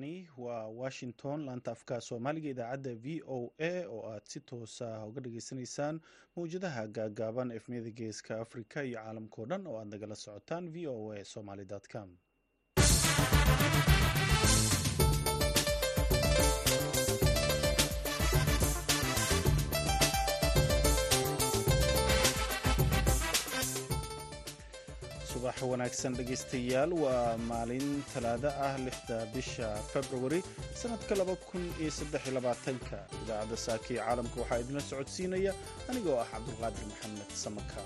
halkani waa washington laanta afka soomaaliga idaacadda v o a oo aad si toosa uga dhageysanaysaan mawjadaha gaagaaban efmiyada geeska africa iyo caalamkao dhan oo aad nagala socotaan v o a somaly com subax wanaagsan dhegaystayaal. Waa maalin talaado ah lixda bisha februari sannadka labaatanka. Idaacadda saaka iyo caalamka waxaa idinla socodsiinaya anigoo ah cabdulqaadir maxamed samaka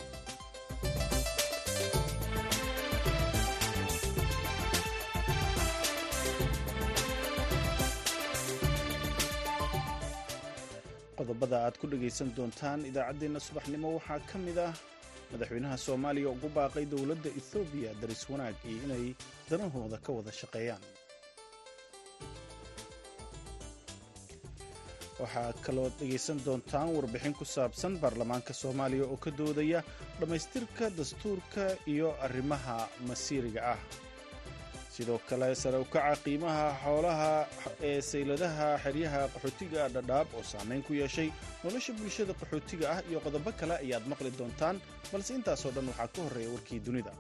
qodobada aad ku dhegaysan doontaan idaacaddeenna subaxnimo waxaa ka mid ah madaxweynaha soomaaliya ugu baaqay dowladda ethoobiya daris wanaag iyo inay danahooda ka wada shaqeeyaan. Waxaa kaloo dhegaysan doontaan warbixin ku saabsan baarlamaanka soomaaliya oo ka doodaya dhammaystirka dastuurka iyo arrimaha masiiriga ah sidoo kale sare u kaca qiimaha xoolaha ee sayladaha xeryaha qaxootiga dhadhaab oo saamayn ku yeeshay. Nolosha bulshada qaxootiga ah iyo qodobo kale ayaad maqli doontaan balse intaasoo dhan waxaa ka horreeya warkii dunida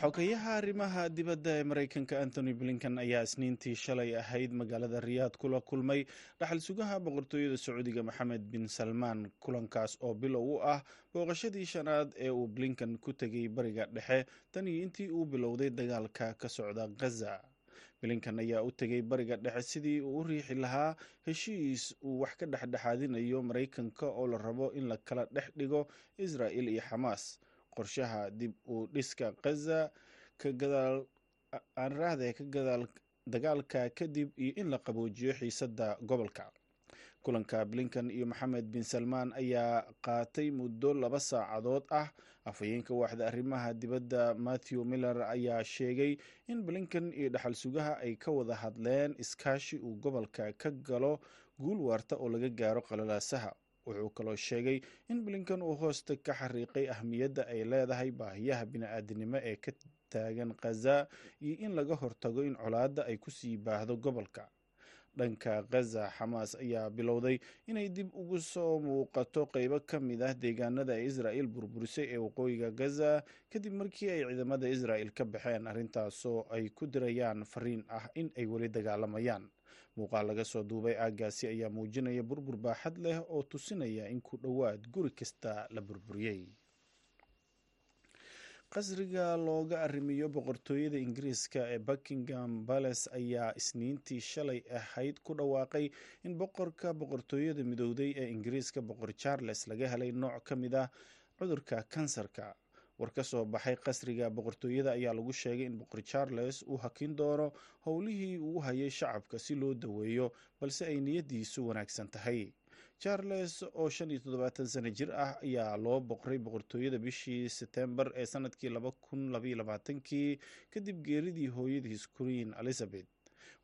xogayaha arrimaha dibadda ee maraykanka antony blinkan ayaa isniintii shalay ahayd magaalada riyaad kula kulmay dhaxal sugaha boqortooyada sacuudiga maxamed bin salmaan kulankaas oo bilow u ah booqashadii shanaad ee uu blinkan ku tegay bariga dhexe. Tan iyo intii uu bilowday dagaalka ka socda ghaza blinkan ayaa u tegay bariga dhexe sidii uu u riixi lahaa heshiis uu wax ka dhexdhexaadinayo maraykanka oo la rabo in la kala dhex dhigo israa'il iyo xamaas qorshaha dib uu dhiska ghaza aanraahda ka gadaal dagaalka kadib iyo in la qaboojiyo xiisadda gobolka. Kulanka blinkan iyo maxamed bin salmaan ayaa qaatay muddo laba saacadood ah. Afhayeenka waaxda arrimaha dibadda matthew miller ayaa sheegay in blinkan iyo dhaxal sugaha ay ka wada hadleen iskaashi uu gobolka ka galo guul waarta oo laga gaaro qalalaasaha wuxuu kaloo sheegay in blinkan uu hoosta ka xariiqay ahmiyadda ay leedahay baahiyaha bini-aadinimo ee ka taagan khaza iyo in laga hortago in colaadda ay ku sii baahdo gobolka. Dhanka khaza xamaas ayaa bilowday inay dib ugu soo muuqato qeybo ka mid ah deegaanada ay israa'il burburisay ee waqooyiga gaza kadib markii ay ciidamada israa'il ka baxeen arrintaasoo ay ku dirayaan fariin ah in ay weli dagaalamayaan muuqaal laga soo duubay aaggaasi ayaa muujinaya burbur baaxad leh oo tusinaya in ku dhowaad guri kasta la burburiyey. Qasriga looga arrimiyo boqortooyada ingiriiska ee buckingham bales ayaa isniintii shalay ahayd ku dhawaaqay in boqorka boqortooyada midowday ee ingiriiska boqor charles laga helay nooc ka mid ah cudurka kansarka war ka soo baxay qasriga boqortooyada ayaa lagu sheegay in boqor charles uu hakin doono howlihii uu hayay shacabka si loo daweeyo balse ay niyadiisu wanaagsan tahay. Charles oo shan iyo toddobaatan sano jir ah ayaa loo boqray boqortooyada bishii setembar ee sannadkii laba kun labaiyo labaatankii kadib geeridii hooyadiis queen elizabeth.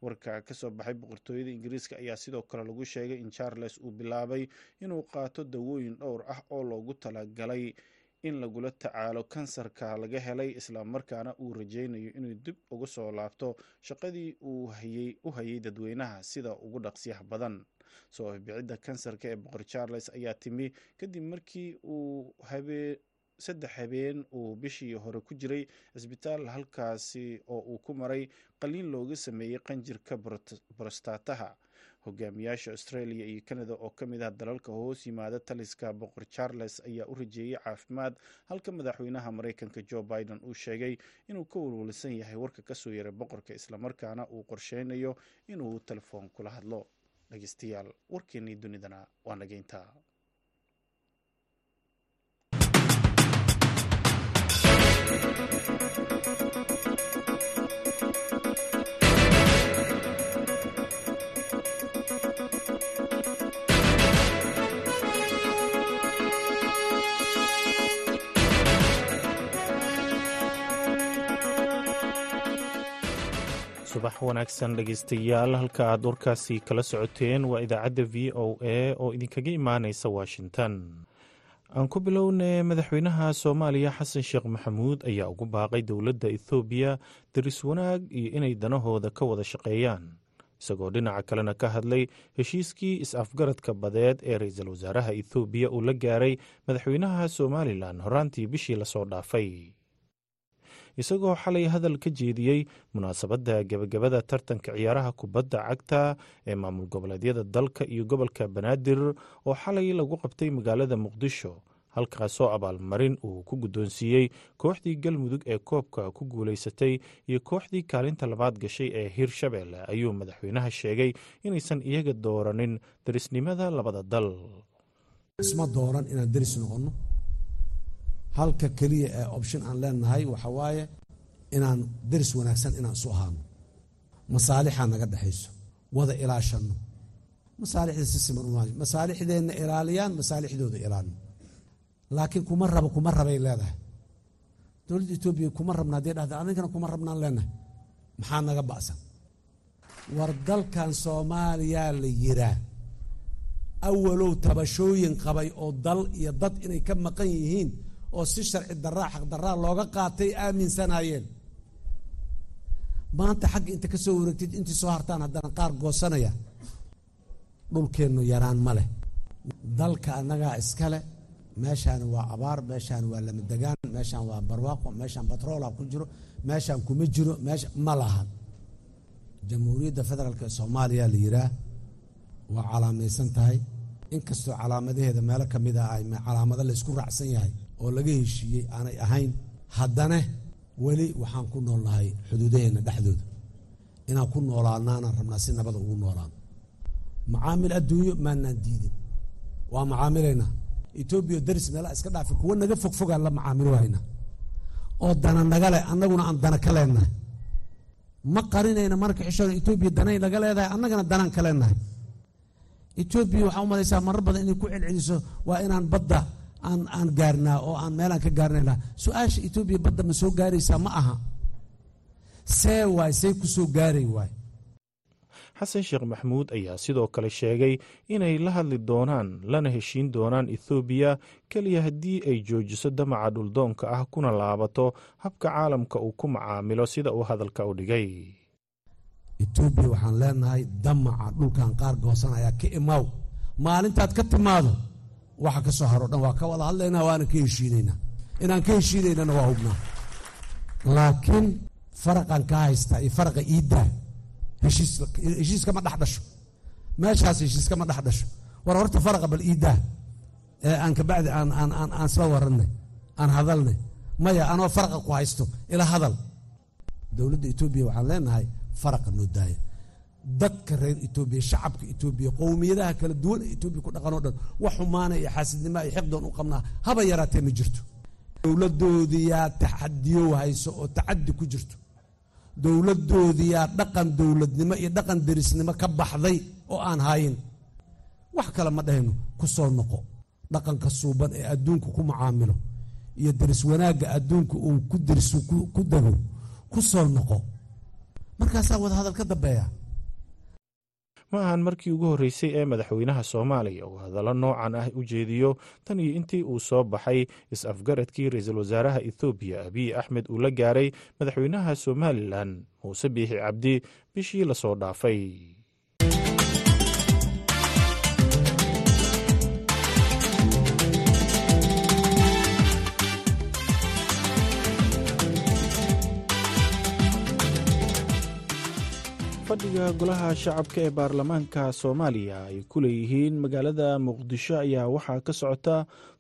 Warka ka soo baxay boqortooyada ingiriiska ayaa sidoo kale lagu sheegay in charles uu bilaabay inuu qaato dawooyin dhowr ah oo loogu talagalay in lagula tacaalo kansarka laga helay islamarkaana uu rajaynayo inuu dib uga soo laabto shaqadii uu u hayay dadweynaha sida ugu dhaqsiyaha badan. Soo ifbicidda kansarka ee boqor charles ayaa timi kadib markii uu saddex habeen uu bishii hore ku jiray cisbitaal halkaasi oo uu ku maray qaliin looga sameeyey qanjirka borostataha hogaamiyaasha australia iyo canada oo ka mid ah dalalka hoos yimaada taliska boqor charles ayaa u rajeeyey caafimaad halka madaxweynaha maraykanka joe biden uu sheegay inuu ka walwalsan yahay warka ka soo yaray boqorka islamarkaana uu qorsheynayo inuu telefoon kula hadlo. Dhegeystayaal warkeenii dunidana waa nageyntaa subax wanaagsan dhegeystayaal halka aad warkaasi kala socoteen waa idaacadda v o a oo idinkaga imaaneysa washington. Aan ku bilownay madaxweynaha soomaaliya xasan sheekh maxamuud ayaa ugu baaqay dowladda ethoobiya daris wanaag iyo inay danahooda ka wada shaqeeyaan. Isagoo dhinaca kalena ka hadlay heshiiskii is-afgaradka badeed ee ra'iisul wasaaraha ethoobiya uu la gaaray madaxweynaha somalilan horaantii bishii la soo dhaafay isagoo xalay hadal ka jeediyey munaasabadda gebagabada tartanka ciyaaraha kubadda cagta ee maamul goboleedyada dalka iyo gobolka banaadir oo xalay lagu qabtay magaalada muqdisho halkaasoo abaalmarin uu ku guddoonsiiyey kooxdii galmudug ee koobka ku guulaysatay iyo kooxdii kaalinta labaad gashay ee hirshabeelle ayuu madaxweynaha sheegay inaysan iyaga dooranin darisnimada labada dal. Isma dooran inaan deris noqonno halka keliya ee option aan leenahay waxa waaye inaan deris wanaagsan inaan isu ahaano masaalixaa naga dhexayso wada ilaashanno. Masaalixda si siman masaalixdeenna ilaaliyaan masaalixdooda ilaalino laakiin kuma rabo kuma rabay leedahay. Dowladda etoobiya kuma rabna haddii dhahda adinkana kuma rabnaan leenahay. Maxaa naga ba'san? War dalkan soomaaliyaa la yiraa awalow tabashooyin qabay oo dal iyo dad inay ka maqan yihiin oo si sharci daraa xaq daraa looga qaatay aaminsanaayeen maanta xagga inta ka soo wareegtid intii soo hartaan haddana qaar goosanaya. Dhulkeennu yaraan ma leh. Dalka annagaa iskale meeshaani waa abaar meeshaan waa lamadegaan meeshaan waa barwaaqo meeshaan batroola ku jiro meeshaan kuma jiro meesha ma lahan jamhuuriyadda federaalk ee soomaaliya la yiraa waa calaamaysan tahay. Inkastoo calaamadaheeda meelo ka mid a ay calaamado laysku raacsan yahay oo laga heshiiyey aanay ahayn haddana weli waxaan ku noolnahay xuduudaheenna dhexdooda. Inaan ku noolaanaanaan rabnaa si nabada ugu noolaan. Macaamil adduunyo maanaan diidin. Waa macaamilaynaa etoobiya daris meelaa iska dhaafi kuwa naga fogfogaan la macaamilo haynaa oo dana naga leh annaguna aan dana ka leenahay ma qarinayna marka xishoona etoobiya danay naga leedahay annagana danaan ka leenahay etoobiya waxaa u malaysaa marar badan inay ku celceliso waa inaan badda aan aan gaarnaa oo aan meelaan ka gaarnayna su'aasha etoobiya badda ma soo gaaraysaa? Ma aha. See waay see ku soo gaaray waay xasan sheekh maxamuud ayaa sidoo kale sheegay inay la hadli doonaan lana heshiin doonaan ethoobiya keliya haddii ay joojiso damaca dhuldoonka ah kuna laabato habka caalamka uu ku macaamilo sida uu hadalka u dhigay. Etoobiya waxaan leenahay damaca dhulkan qaar goosan ayaa ka imaaw. Maalintaad ka timaado waxa ka soo haro dhan waa ka wada hadlaynaa waana ka heshiinaynaa inaan ka heshiinaynana waa hubnaa laakiin faraqan ka haystaa iyo faraqa iiddaa heshiiskama dhex dhasho. Meeshaas heshiiskama dhex dhasho. War horta faraqa bal iiddaa ee aan kabacdi aan soo warannay aan hadalnay. Maya anoo faraqa ku haysto ila hadal. Dowladda etoobiya waxaan leenahay faraqa noo daaya dadka reer etoobiya shacabka etoobiya qowmiyadaha kala duwan ee etoobiya ku dhaqan oo dhan wax xumaana iyo xaasidnimo iyo xiqdoon u qabnaa haba yaraatee ma jirto. Dowladdoodiyaa taxadiyow hayso oo tacaddi ku jirto. Dowladdoodiyaa dhaqan dowladnimo iyo dhaqan derisnimo ka baxday oo aan hayin wax kale ma dhahayno ku soo noqo. Dhaqanka suuban ee adduunku ku macaamilo iyo deris wanaagga adduunka uu ku derisu ku dego ku soo noqo. Markaasaa wada hadal ka dambeeya ma ahan markii ugu horreysay ee madaxweynaha soomaaliya uu hadallo noocan ah u jeediyo. Tan iyo intii uu soo baxay is-afgaradkii ra'iisul wasaaraha ethoobiya abiy axmed uu la gaaray madaxweynaha somalilan muuse biixi cabdi. Bishii la soo dhaafay fadhiga golaha shacabka ee baarlamaanka soomaaliya ay ku leeyihiin magaalada muqdisho ayaa waxaa ka socota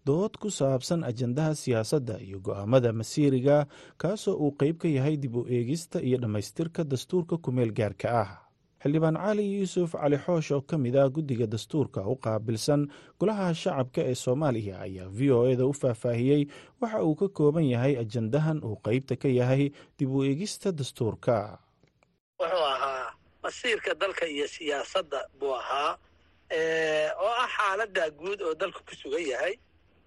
dood ku saabsan ajandaha siyaasadda iyo go'aamada masiiriga kaasoo uu qayb ka yahay dib u eegista iyo dhammaystirka dastuurka kumeel gaarka ah. Xildhibaan cali yuusuf cali xoosh oo ka mid ah guddiga dastuurka u qaabilsan golaha shacabka ee soomaaliya ayaa v o eda u faahfaahiyey waxa uu ka kooban yahay ajandahan uu qaybta ka yahay dib u eegista dastuurka masiirka dalka iyo siyaasadda buu ahaa oo ah xaaladda guud oo dalku ku sugan yahay.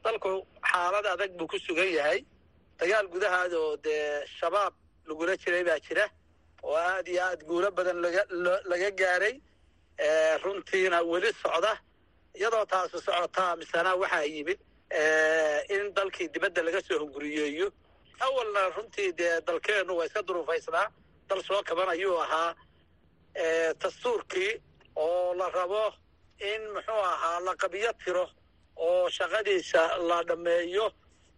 Dalku xaalad adag buu ku sugan yahay. Dagaal gudahaad oo dee shabaab lagula jiray baa jira oo aad iyo aad guulo badan laga gaaray runtiina weli socda. Iyadoo taasu socotaa misena waxaa yimid in dalkii dibadda laga soo hunguriyeeyo. Awalna runtii dee dalkeennu waa iska duruufaysnaa dal soo kaban ayuu ahaa dastuurkii oo la rabo in muxuu ahaa la qabiyo tiro oo shaqadiisa la dhammeeyo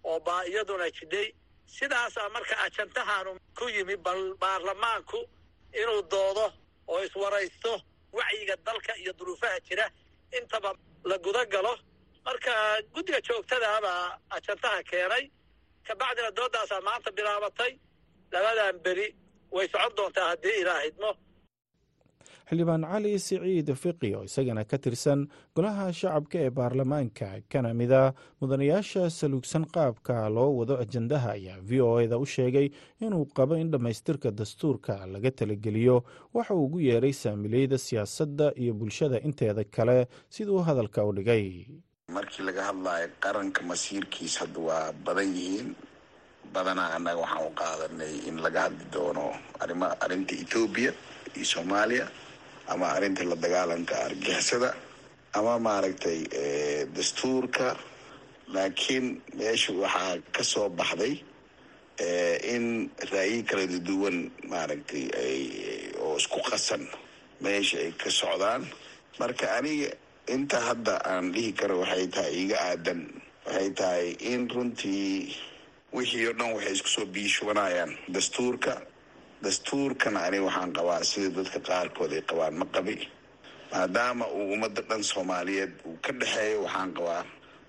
oo baa iyaduna jidhay. Sidaasaa marka ajantahaanu ku yimi bal baarlamaanku inuu doodo oo iswaraysto wacyiga dalka iyo duruufaha jira intaba la guda galo. Marka guddiga joogtadaabaa ajantaha keenay. Kabacdina doodaasaa maanta bilaabatay labadan beri. Way socon doontaa haddii ilaa hidmo xildhibaan cali siciid fiqi oo isagana ka tirsan golaha shacabka ee baarlamaanka. Kana mid a mudanayaasha saluugsan qaabka loo wado ajandaha ayaa v o eda u sheegay inuu qabo in dhammaystirka dastuurka laga talageliyo. Waxa uu ugu yeeray saamileyda siyaasadda iyo bulshada inteeda kale siduu hadalka u dhigay. Markii laga hadlayo qaranka masiirkiis hadda waa badan yihiin badanaa annaga waxaan u qaadanay in laga hadli doono arima arrinta ethoobiya iyo soomaaliya ama arrinta la dagaalanka argixisada ama maaragtay dastuurka. Laakiin meesha waxaa ka soo baxday in ra'yi kala duwan maaragtay ay oo isku qasan meesha ay ka socdaan. Marka aniga inta hadda aan dhihi karo waxay tahay iga aadan. Waxay tahay in runtii wixii oo dhan waxay isku soo biishubanayaan dastuurka dastuurkana ani waxaan qabaa sida dadka qaarkood ay qabaan. Ma qabi. Maadaama uu ummadda dhan soomaaliyeed uu ka dhexeeyo waxaan qabaa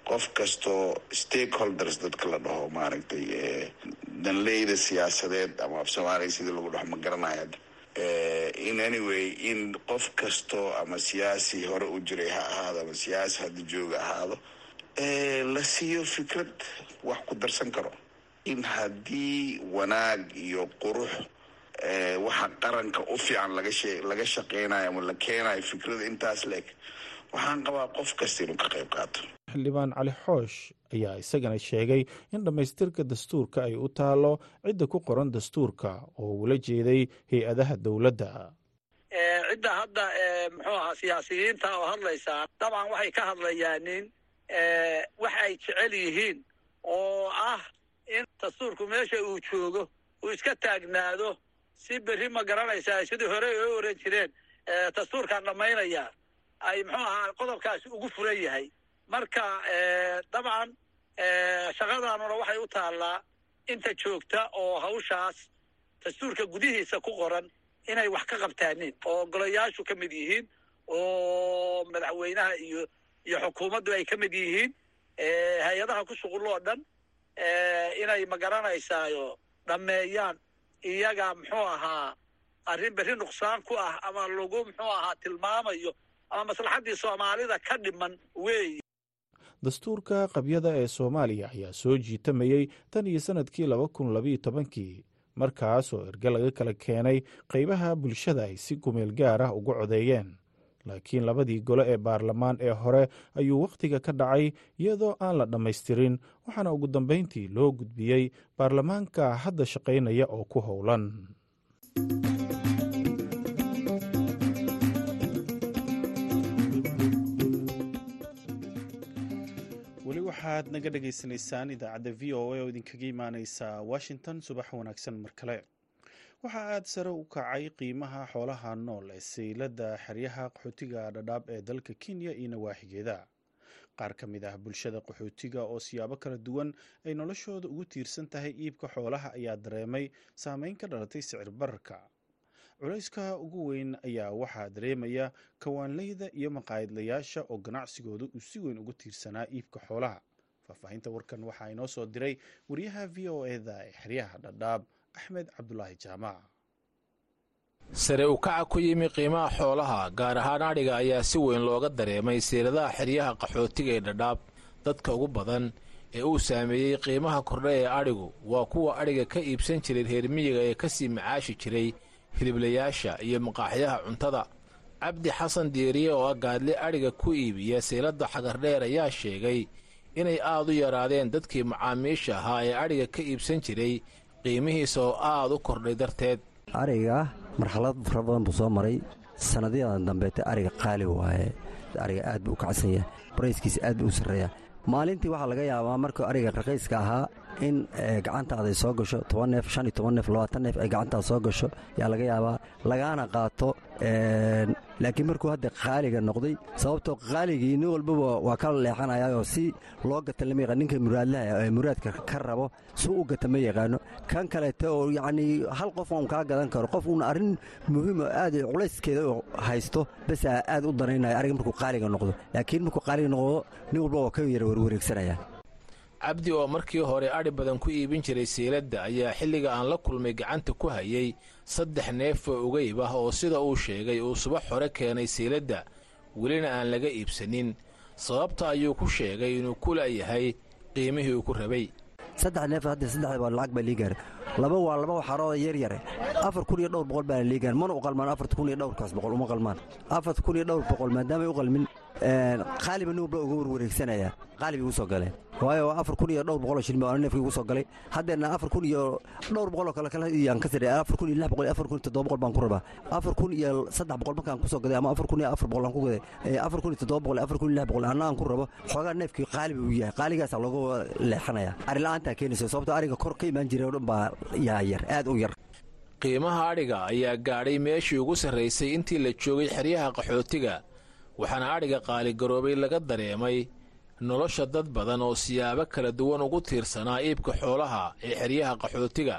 qof kastoo stakeholders dadka la dhaho maaragtay danleyda siyaasadeed ama af soomaaliya sidii lagu dhaho ma garanaya in anyway in qof kastoo ama siyaasi hore u jiray ha ahaado ama siyaasi hadda jooga ahaado la siiyo fikrad wax ku darsan karo. In haddii wanaag iyo qurux waxa qaranka u fiican laga shee laga shaqeynayo ama la keenayo fikrada intaas leeg waxaan qabaa qof kasta inuu ka qayb qaato. Xildhibaan cali xoosh ayaa isagana sheegay in dhammaystirka dastuurka ay u taalo cidda ku qoran dastuurka oo ula jeeday hay'adaha dowladda. Cidda hadda muxuu ahaa siyaasiyiinta oo hadlaysaa dabcan waxay ka hadlayaanin wax ay jecel yihiin oo ah in dastuurku meesha uu joogo uu iska taagnaado si berri ma garanaysaa? Sidii hore ay u oran jireen dastuurkaan dhammaynaya. Ay muxuu ahaa qodobkaasi ugu furan yahay. Marka dabcan shaqadaanuna waxay u taallaa inta joogta oo hawshaas dastuurka gudihiisa ku qoran inay wax ka qabtaanin oo golayaashu ka mid yihiin oo madaxweynaha iyo iyo xukuumaddu ay ka mid yihiin hay'adaha ku shuqul oo dhan inay magaranaysayo dhammeeyaan iyaga muxuu ahaa arrin berri nuqsaan ku ah ama lagu muxuu ahaa tilmaamayo ama maslaxaddii soomaalida ka dhiman weeye dastuurka qabyada ee soomaaliya ayaa soo jiitamayey tan iyo sannadkii laba kun labayo tobankii markaas oo erge laga kala keenay qaybaha bulshada ay si kumeel gaar ah uga codeeyeen laakiin labadii gole ee baarlamaan ee hore ayuu wakhtiga ka dhacay iyadoo aan la dhammaystirin waxaana ugu dambayntii loo gudbiyey baarlamaanka hadda shaqaynaya oo ku howlan waxaad naga dhagaysanaysaan idaacadda v o a oo idinkaga imaaneysa washington subax wanaagsan mar kale waxa aad sare u kacay qiimaha xoolaha nool ee saylada xeryaha qaxootiga dhadhaab ee dalka kenya iyo nawaaxigeeda. Qaar ka mid ah bulshada qaxootiga oo siyaabo kala duwan ay noloshooda ugu tiirsan tahay iibka xoolaha ayaa dareemay saameyn ka dhalatay sicir bararka culayska ugu weyn ayaa waxaa dareemaya kawaanleyda iyo maqaayadlayaasha oo ganacsigooda uu si weyn ugu tiirsanaa iibka xoolaha. Faahfaahinta warkan waxaa inoo soo diray wariyaha v o eda ee xeryaha dhadhaab axmed cabdulaahi jaamac. Sare u kaca ku yimi qiimaha xoolaha gaar ahaan adhiga ayaa si weyn looga dareemay siiradaha xeryaha qaxootiga ee dhadhaab dadka ugu badan ee uu saameeyey qiimaha kordha ee adhigu waa kuwa adhiga ka iibsan jiray reer miyiga ee ka sii macaashi jiray hiliblayaasha iyo maqaaxyaha cuntada. Cabdi xasan diiriye oo ah gaadle adhiga ku iibiya seeladda xagardheer ayaa sheegay inay aad u yaraadeen dadkii macaamiisha ahaa ee adhiga ka iibsan jiray qiimihiisa oo aad u kordhay darteed. Ariga marxalad fara badan buu soo maray. Sannadyadan dambeete ariga qaali waaye. Ariga aad buu u kacsan yahay. Barayskiisa aad buu u sarreeyaa. Maalintii waxaa laga yaabaa markuu ariga raqiiska ahaa in gacantaada ay soo gasho toban neef shan iyo ay gacantaada soo gasho yaa laga yaabaa lagaana qaato laakiin markuu hadda qaaliga noqday sababtoo qaaligii nin walbaba waa kala leexanayaoo si loo gata lama yaqaan ninka muraadlaha ee muraadka ka rabo si u gata ma yaqaano. Kan kaleete oo yacnii hal qof un kaa gadan karo qof uuna arrin muhiim oo culayskeeda oo haysto basa aad u danaynaya ariga markuu qaaliga noqdo. Laakiin markuu qaaliga noqdo nin walba waa ka yara warwareegsanaya cabdi oo markii hore adhi badan ku iibin jiray siiladda ayaa xilliga aan la kulmay gacanta ku hayay saddex neef oo ugayb ah oo sida uu sheegay uu subax hore keenay siiladda welina aan laga iibsanin. Sababta ayuu ku sheegay inuu ku la'yahay qiimihii uu ku rabay. Saddex neef hadda saddex baa lacag baa lii gaara laba waa laba waxaarooda yar yare. Afar kun iyo dhowr boqol baana lii gaar mana u qalmaan afarta kun iyo dhowrkaas boqol uma qalmaan. Afarta kun iyo dhowr boqol maadaamay u qalmin qaaliba walba uga warwareegsanaya. Qaalibi igu soo galeen waayo afar kun iyo dhowr boqoloo shilin baa neefka igu soo galay. Haddeena afar kun iyo dhowr boqoloo kale kale iyaan ka sare afar kun iyo lix boqol afar kun iyo toddoba boqol baan ku rabaa. Afar kun iyo saddex boqol markaan ku soo gaday ama afar kun iyo afar boqol aan ku gaday afar kun iyo toddoba boqol afar kun iyo lix boqol anna aan ku rabo xoogaa neefkii qaalibi uu yahay. Qaaligaasaa looga leexanaya ari la'aantaa keenaysa sababto ariga kor ka imaan jiray oo dhan baa yaa yar aad u yar. Qiimaha adhiga ayaa gaadhay meeshii ugu sarraysay intii la joogay xeryaha qaxootiga waxaana adhiga qaaligaroobay laga dareemay nolosha dad badan oo siyaabo kala duwan ugu tiirsanaa iibka xoolaha ee xeryaha qaxootiga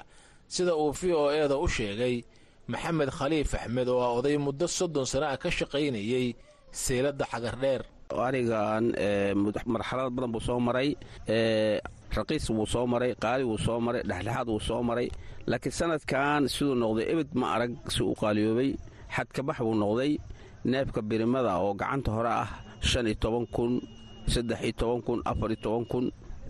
sida uu v o eeda u sheegay maxamed khaliif axmed oo ah oday muddo soddon sana ah ka shaqaynayey seeladda xagardheer arigan marxalad badan buu soo maray raqiis wuu soo maray qaali wuu soo maray dhexdhexaad wuu soo maray laakiin sanadkan siduu noqday ebed ma arag si u qaaliyoobay xadkabax buu noqday neefka birimada oo gacanta hore ah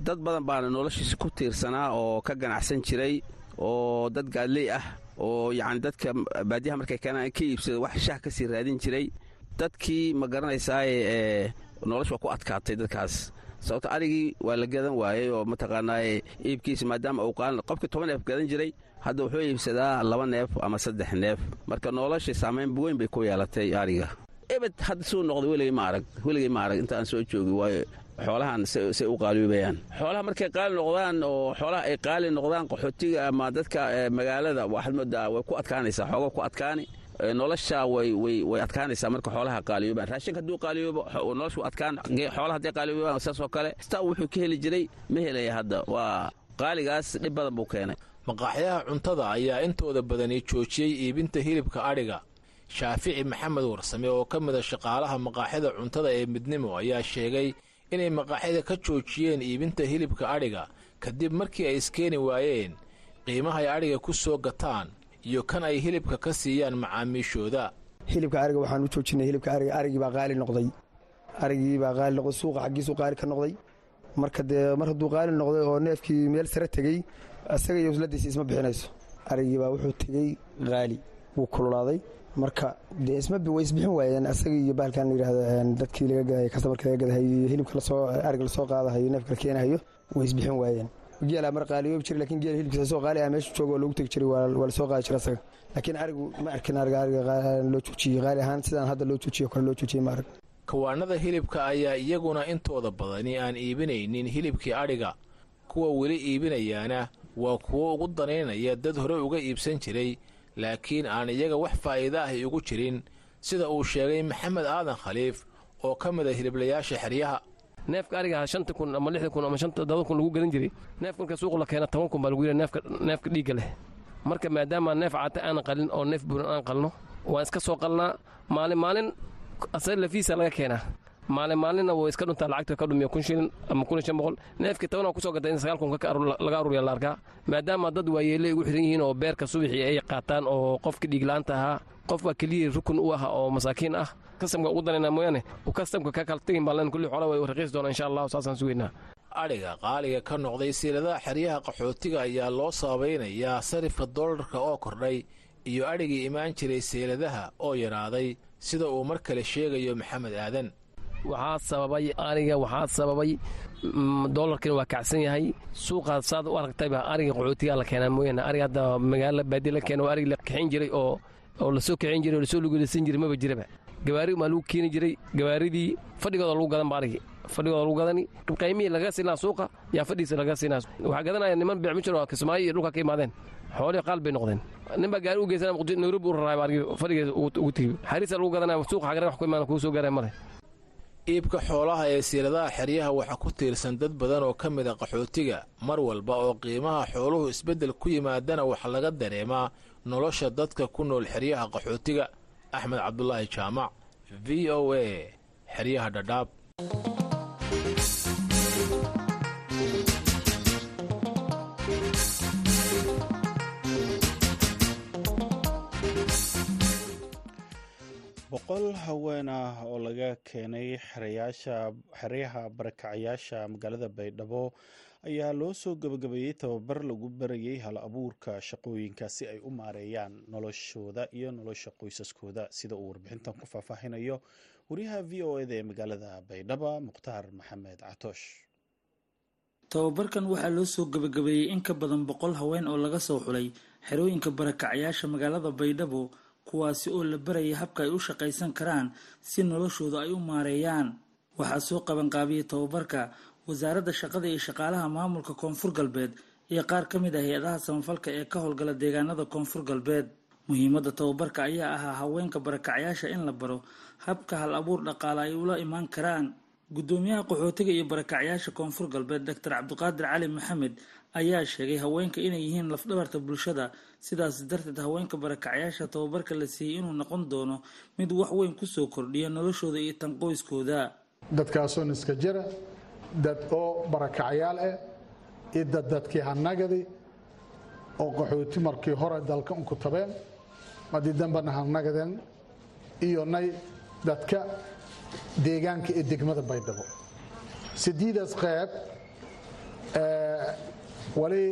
dad badan baana noloshiisa ku tiirsanaa oo ka ganacsan jiray oo dad gaadley ah oo yacni dadka baadiyaha markay keenaan ka iibsada wax shah ka sii raadin jiray. Dadkii ma garanaysaaye ee nolosha waa ku adkaatay dadkaas. Sababto arigii waa la gadan waayey oo mataqaanaaye iibkiisa maadaama uu qaalin qofkii toban neef gadan jiray hadda wuxuu iibsadaa laba neef ama saddex neef. Marka noloshii saamayn weyn bay ku yeelatay ariga. Ebed hadda suu noqday weligay ma arag. Weligay ma arag. Inta aan soo joogi waayo xoolahan say u qaaliyoobayaan xoolaha markay qaali noqdaan oo xoolaha ay qaali noqdaan qaxootiga ama dadka magaalada waxaad moodaa way ku adkaanaysaa xooga ku adkaani. Nolosha way adkaanaysaa marka xoolaha qaaliyoobaan raashinka hadduu qaaliyoobo noloshu adkaan. Xoolaha hadday qaaliyoobaan saasoo kale staa wuxuu ka heli jiray ma helaya hadda. Waa qaaligaas dhib badan buu keenay maqaaxyaha cuntada ayaa intooda badani joojiyey iibinta hilibka adhiga shaafici maxamed warsame oo ka mida shaqaalaha maqaaxyada cuntada ee midnimo ayaa sheegay inay maqaaxyada ka joojiyeen iibinta hilibka adhiga kadib markii ay iskeeni waayeen qiimahay adhiga ku soo gataan iyo kan ay hilibka ka siiyaan macaamiishooda. Hilibka ariga waxaan u joojinay hilibka ariga. Arigii baa qaali noqday. Arigii baa qaali noqday. Suuqa xaggiisuu qaali ka noqday. Marka dee mar hadduu qaali noqday oo neefkii meel sare tegey isaga iyo usladiisa isma bixinayso. Arigii baa wuxuu tegey qaali wuu kululaaday. Marka dee isma way isbixin waayeen. Asaga iyo bahalkan layidhahdo dadkii laga gadahay kastamarka laga gadahay iyo hilibka la soo ariga la soo qaadahayo neefka la keenahayo way isbixin waayeen. Geelaa mar qaaliyoobi jiray laakiin geel hilibkiisa soo qaali ah meeshu jooga waa loogu tegi jiray waa la soo qaadi jiray asaga. Laakiin arigu ma arkin ariga ariga loo joojiyey qaali ahaan sidaan hadda loo joojiyo kale loo joojiyey ma arag kawaanada hilibka ayaa iyaguna intooda badani aan iibinaynin hilibkii adhiga kuwa weli iibinayaana waa kuwo ugu danaynaya dad hore uga iibsan jiray laakiin aan iyaga wax faa'iida ahi ugu jirin sida uu sheegay maxamed aadan khaliif oo ka mida hiliblayaasha xeryaha. Neefka ariga shanta kun ama lixda kun ama shanta todoba kun lagu gadan jiray neefka marka suuqa la keena toban kun baa lagu yidhi neefka neefka dhiigga leh. Marka maadaama neef caata aanan qalin oo neef buuran aan qalno waan iska soo qalnaa. Maalin maalin asaga lafiisa laga keenaa maalin maalinna way iska dhuntaa lacagta ka dhumiya kun shilin ama kun shan boqol. Neefkii tobanaa ku soo gatay in sagaal kun laga aruuriya la arkaa. Maadaama dad waayeelle ugu xiran yihiin oo beerka subaxii ay qaataan oo qofka dhiigla-aanta ahaa qof baa keliya rukun u ah oo masaakiin ah. Kastamka ugu danaynaa mooyaane kastamka ka kala tegin baa len kulli xoolaa way raqiis doona insha allahu saasaan sugeynaa adhiga qaaliga ka noqday siiladaha xeryaha qaxootiga ayaa loo sabaynayaa sarifka doolarka oo kordhay iyo adhigii imaan jiray seeladaha oo yaraaday sida uu mar kale sheegayo maxamed aadan waxaa sababay ariga waxaa sababay doolarkiina waa kacsan yahay. Suuqaad saad u aragtayba ariga qaxootigaa la keenaa mooyaane. Ariga hadda magaala baadi la keena waa arigi la kixin jiray oo oo la soo kixin jiray oo la soo luguleysan jiray maba jiraba gawaari maa lagu keeni jiray gawaaridii fadhigooda lagu gadan ba arigi. Fadhigooda lagu gadani qaymihii laga siinaa suuqa yaa fadhiisa laga siinaa waxaa gadanaya niman beecmijir oo kismaayo iyo dhulka ka imaadeen. Xoolihii qaal bay noqdeen. Nin baa gaari u geysana nairobi u raraay baargi fadhigeeda ugu tegi xariisa lagu gadanaya suuqa xagana wax ku imaana kuu soo gaaraya male iibka xoolaha ee siiradaha xeryaha waxaa ku tiirsan dad badan oo ka mid a qaxootiga mar walba oo qiimaha xooluhu isbeddel ku yimaadana waxaa laga dareemaa nolosha dadka ku nool xeryaha qaxootiga. Axmed cabdulaahi jaamac v o a xeryaha dhadhaab boqol haween ah oo laga keenay xeryaha barakacayaasha magaalada baydhabo ayaa loo soo gabagabeeyey tababar lagu barayay hal abuurka shaqooyinka si ay u maareeyaan noloshooda iyo nolosha qoysaskooda. Sida uu warbixintan ku faahfaahinayo wariyaha v o eda ee magaalada baydhabo mukhtaar maxamed catoosh tababarkan waxaa loo soo gabagabeeyey in ka badan boqol haween oo laga soo xulay xerooyinka barakacayaasha magaalada baydhabo kuwaasi oo la barayay habka ay u shaqaysan karaan si noloshooda ay u maareeyaan. Waxaa soo qabanqaabiyey tababarka wasaaradda shaqada iyo shaqaalaha maamulka koonfur galbeed iyo qaar ka mid ah hay'adaha samafalka ee ka howlgala deegaanada koonfur galbeed. Muhiimadda tababarka ayaa ahaa haweenka barakacayaasha in la baro habka hal abuur dhaqaale ay ula imaan karaan. Guddoomiyaha qaxootiga iyo barakacayaasha koonfur galbeed doctor cabdiqaadir cali maxamed ayaa sheegay haweenka inay yihiin lafdhabarta bulshada sidaas darteed haweenka barakacayaasha tababarka la siiyey inuu noqon doono mid wax weyn ku soo kordhiya noloshooda iyo tan qoyskooda. Dadkaasoo niska jira dad oo barakacyaal ah iyo dad dadkii hanagadi oo qaxooti markii hore dalka unku tabeen madii dambana hanagadeen iyo nay dadka deegaanka ee degmada baydhabo. Sideedaas qeyb wali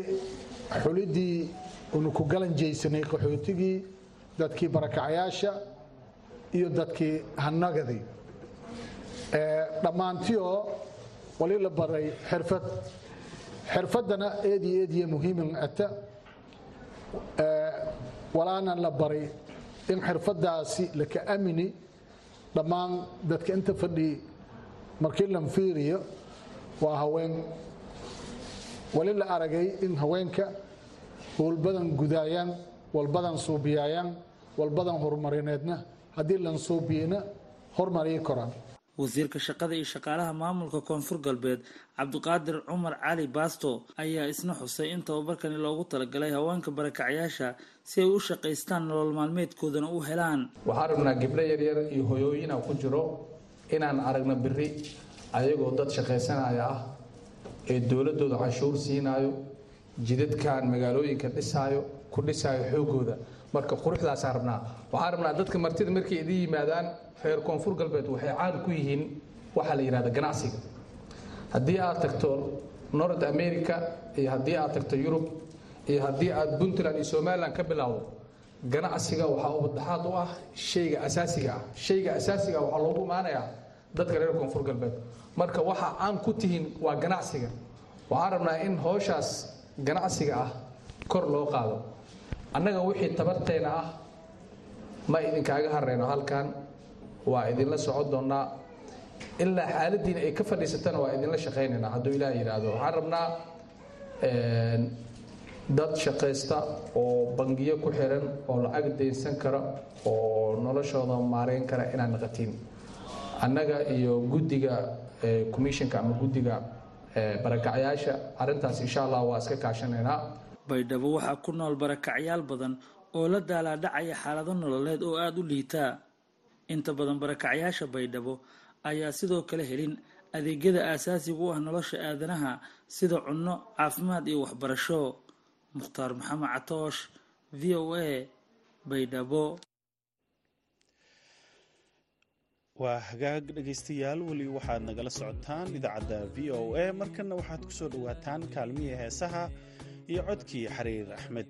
xulidii unu ku galan jeysanay qaxootigii dadkii barakacyaasha iyo dadkii hanagadii dhammaantioo wali la baray xirfad. Xirfaddana eediyo eediya muhiiman ata. Walaana la baray in xirfaddaasi laka amini. Dhammaan dadka inta fadhi markii lan fiiriyo waa haween. Wali la aragay in haweenka howlbadan gudaayaan walbadan suubiyaayaan walbadan horumarineedna haddii lan suubiyeyna hormariyi koraan wasiirka shaqada iyo shaqaalaha maamulka koonfur galbeed cabdiqaadir cumar cali baasto ayaa isna xusay in tababarkani loogu talagalay haweenka barakacyaasha si ay u shaqaystaan nolol maalmeedkoodana u helaan. Waxaan rabnaa gabdho yaryar iyo hoyooyina ku jiro inaan aragno biri ayagoo dad shaqaysanaya ah ee dowladooda canshuur siinaayo jidadkan magaalooyinka dhisaayo ku dhisaayo xoogooda. Marka quruxdaasaan rabnaa waxaan rabnaa dadka martida markay idin yimaadaan reer koonfur galbeed waxay caan ku yihiin waxaa la yidhahda ganacsiga. Haddii aad tagto north america iyo haddii aad tagto yurub iyo haddii aad puntland iyo somalilan ka bilowdo ganacsiga waxaa ubadaxaad u ah shayga asaasiga ah. Shayga asaasiga ah waxaa loogu imaanayaa dadka reer koonfur galbeed. Marka waxa caan ku tihiin waa ganacsiga. Waxaan rabnaa in howshaas ganacsiga ah kor loo qaado. Annaga wixii tabarteena ah ma idinkaaga hareyno halkan. Waa idinla socon doonnaa ilaa xaaladiina ay ka fadhiisatana waa idinla shaqaynaynaa hadduu ilaah yidhaahdo waxaan rabnaa dad shaqaysta oo bangiyo ku xiran oo lacag daynsan kara oo noloshooda maareyn kara inaad naqatiin annaga iyo guddiga commissionka ama guddiga barakacyaasha arrintaas insha allah waa iska kaashanaynaa baydhabo waxaa ku nool barakacyaal badan oo la daalaadhacaya xaalado nololeed oo aada u liitaa inta badan barakacyaasha baydhabo ayaa sidoo kale helin adeegyada aasaasiga u ah nolosha aadanaha sida cunno caafimaad iyo waxbarasho. Mukhtaar maxamed catoosh v o a baydhabo waa hagaag dhegaystayaal weli waxaad nagala socotaan idaacadda v o a. Markanna waxaad ku soo dhowaataan kaalmihii heesaha iyo codkii xariir axmed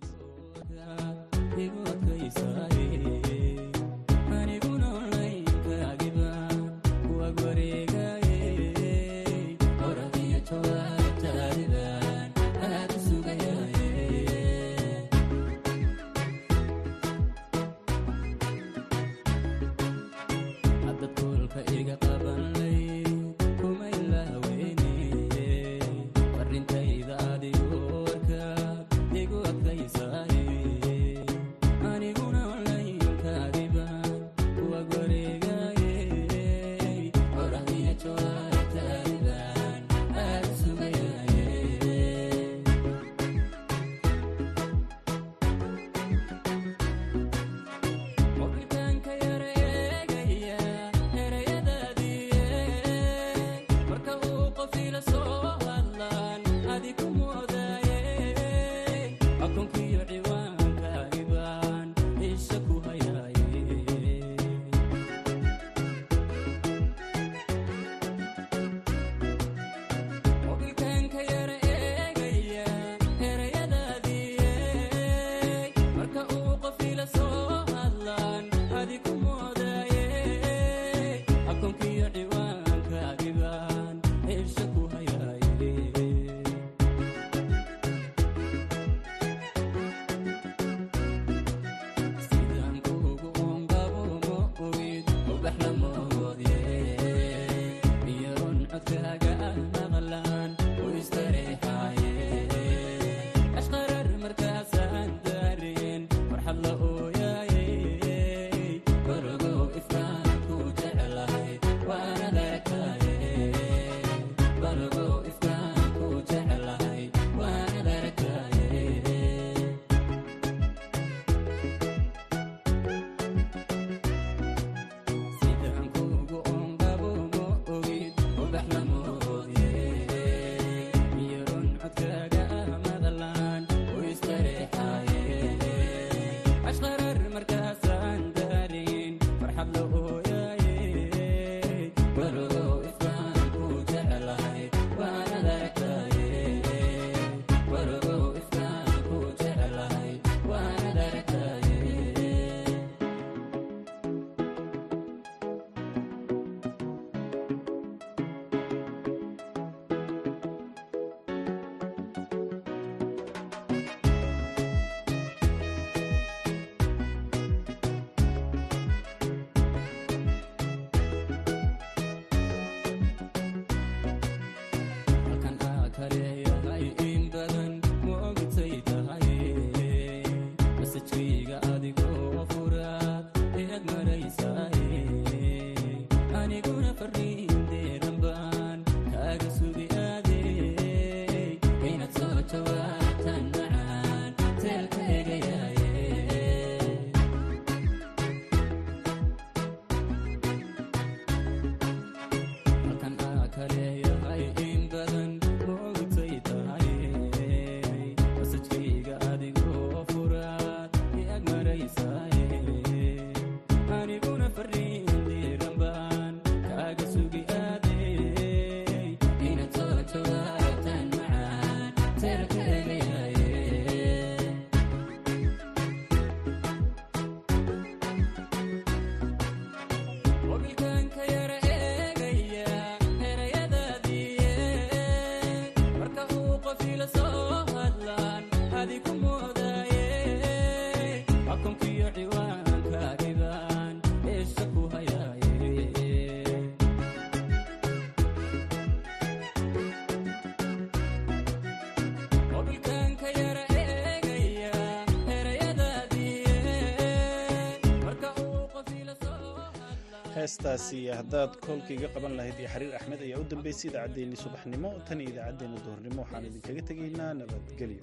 heestaasi haddaad koolka iga qaban lahayd iyo xariir axmed ayaa u dambeysay idaacaddeenni subaxnimo tan iyo idaacaddeenna duhurnimo waxaan idinkaga tegaynaa nabadgelyo